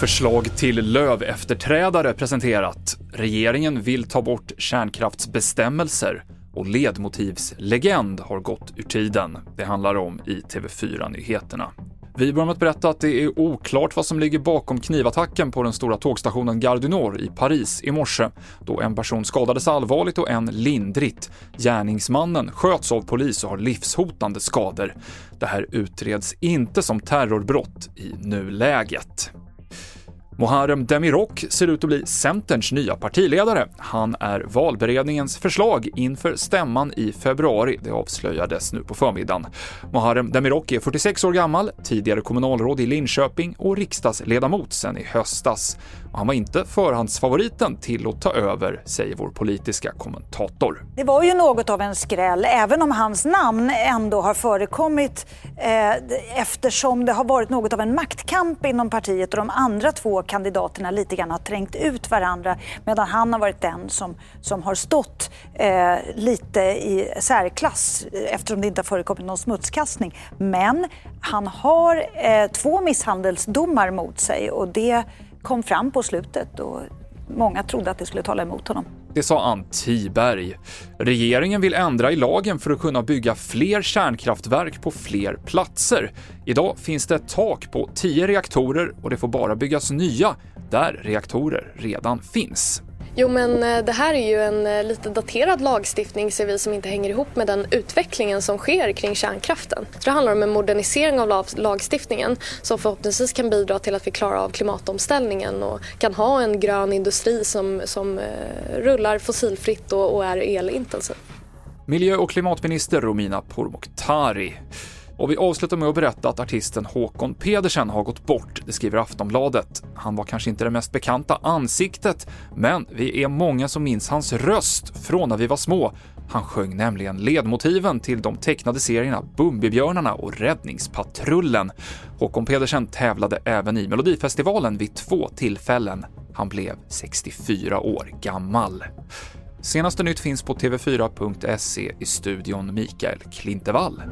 Förslag till lövefterträdare presenterat. Regeringen vill ta bort kärnkraftsbestämmelser och ledmotivslegend har gått ur tiden. Det handlar om i TV4-nyheterna. Vi börjar med att berätta att det är oklart vad som ligger bakom knivattacken på den stora tågstationen Gare du Nord i Paris i morse, då en person skadades allvarligt och en lindrigt. Gärningsmannen sköts av polis och har livshotande skador. Det här utreds inte som terrorbrott i nuläget. Muharrem Demirok ser ut att bli Centerns nya partiledare. Han är valberedningens förslag inför stämman i februari. Det avslöjades nu på förmiddagen. Muharrem Demirok är 46 år gammal, tidigare kommunalråd i Linköping och riksdagsledamot sedan i höstas. Han var inte förhandsfavoriten till att ta över, säger vår politiska kommentator. Det var ju något av en skräll, även om hans namn ändå har förekommit eh, eftersom det har varit något av en maktkamp inom partiet och de andra två kandidaterna lite grann har trängt ut varandra medan han har varit den som, som har stått eh, lite i särklass eftersom det inte har förekommit någon smutskastning. Men han har eh, två misshandelsdomar mot sig och det kom fram på slutet och många trodde att det skulle tala emot honom. Det sa Ann Tiberg. Regeringen vill ändra i lagen för att kunna bygga fler kärnkraftverk på fler platser. Idag finns det ett tak på 10 reaktorer och det får bara byggas nya där reaktorer redan finns. Jo men eh, det här är ju en eh, lite daterad lagstiftning ser vi som inte hänger ihop med den utvecklingen som sker kring kärnkraften. Så det handlar om en modernisering av lagstiftningen som förhoppningsvis kan bidra till att vi klarar av klimatomställningen och kan ha en grön industri som, som eh, rullar fossilfritt och, och är elintensiv. Miljö och klimatminister Romina Pourmokhtari och vi avslutar med att berätta att artisten Håkon Pedersen har gått bort, det skriver Aftonbladet. Han var kanske inte det mest bekanta ansiktet, men vi är många som minns hans röst från när vi var små. Han sjöng nämligen ledmotiven till de tecknade serierna Bumbibjörnarna och Räddningspatrullen. Håkon Pedersen tävlade även i Melodifestivalen vid två tillfällen. Han blev 64 år gammal. Senaste nytt finns på tv4.se i studion Mikael Klintevall.